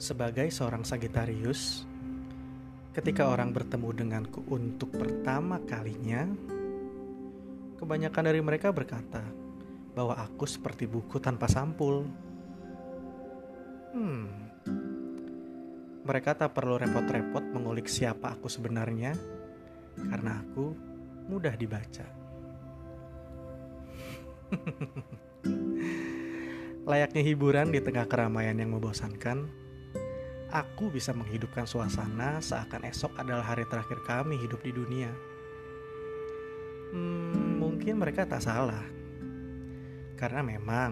Sebagai seorang Sagitarius, ketika orang bertemu denganku untuk pertama kalinya, kebanyakan dari mereka berkata bahwa aku seperti buku tanpa sampul. Hmm, mereka tak perlu repot-repot mengulik siapa aku sebenarnya, karena aku mudah dibaca. Layaknya hiburan di tengah keramaian yang membosankan, aku bisa menghidupkan suasana seakan esok adalah hari terakhir kami hidup di dunia. Hmm, mungkin mereka tak salah, karena memang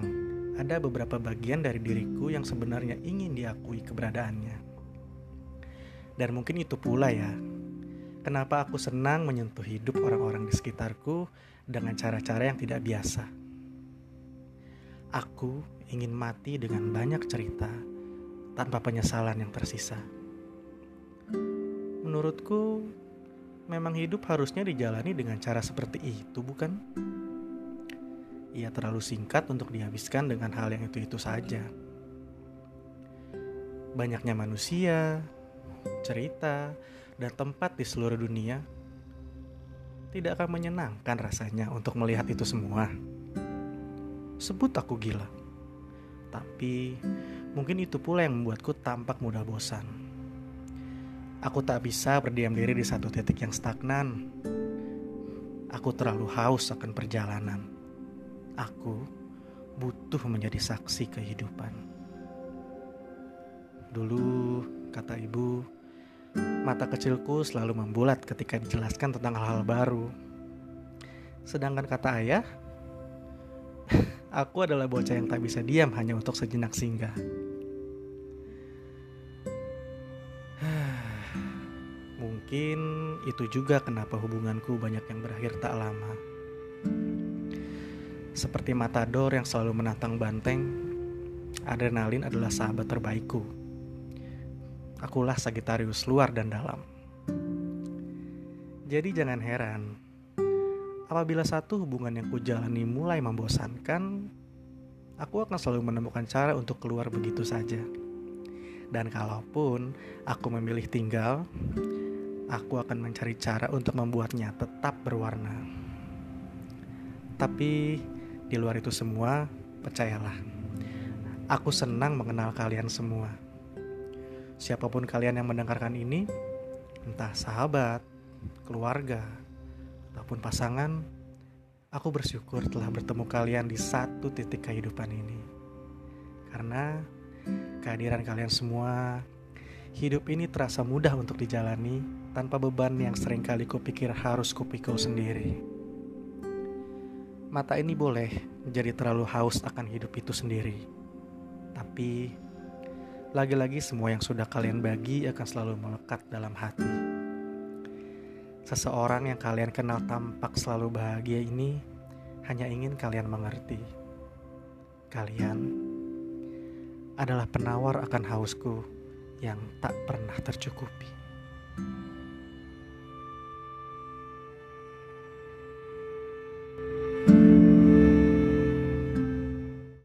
ada beberapa bagian dari diriku yang sebenarnya ingin diakui keberadaannya. Dan mungkin itu pula ya, kenapa aku senang menyentuh hidup orang-orang di sekitarku dengan cara-cara yang tidak biasa. Aku ingin mati dengan banyak cerita tanpa penyesalan yang tersisa. Menurutku, memang hidup harusnya dijalani dengan cara seperti itu, bukan? Ia terlalu singkat untuk dihabiskan dengan hal yang itu-itu saja. Banyaknya manusia, cerita, dan tempat di seluruh dunia tidak akan menyenangkan rasanya untuk melihat itu semua. Sebut aku gila, tapi Mungkin itu pula yang membuatku tampak mudah bosan. Aku tak bisa berdiam diri di satu titik yang stagnan. Aku terlalu haus akan perjalanan. Aku butuh menjadi saksi kehidupan. Dulu, kata ibu, mata kecilku selalu membulat ketika dijelaskan tentang hal-hal baru. Sedangkan kata ayah, Aku adalah bocah yang tak bisa diam hanya untuk sejenak singgah. Mungkin itu juga kenapa hubunganku banyak yang berakhir tak lama. Seperti matador yang selalu menantang banteng, adrenalin adalah sahabat terbaikku. Akulah Sagitarius luar dan dalam. Jadi jangan heran Apabila satu hubungan yang kujalani mulai membosankan, aku akan selalu menemukan cara untuk keluar begitu saja. Dan kalaupun aku memilih tinggal, aku akan mencari cara untuk membuatnya tetap berwarna. Tapi di luar itu semua, percayalah, aku senang mengenal kalian semua. Siapa pun kalian yang mendengarkan ini, entah sahabat, keluarga, ataupun pasangan, aku bersyukur telah bertemu kalian di satu titik kehidupan ini. Karena kehadiran kalian semua, hidup ini terasa mudah untuk dijalani tanpa beban yang sering kali kupikir harus kupikul sendiri. Mata ini boleh menjadi terlalu haus akan hidup itu sendiri. Tapi, lagi-lagi semua yang sudah kalian bagi akan selalu melekat dalam hati. Seseorang yang kalian kenal tampak selalu bahagia ini hanya ingin kalian mengerti. Kalian adalah penawar akan hausku yang tak pernah tercukupi.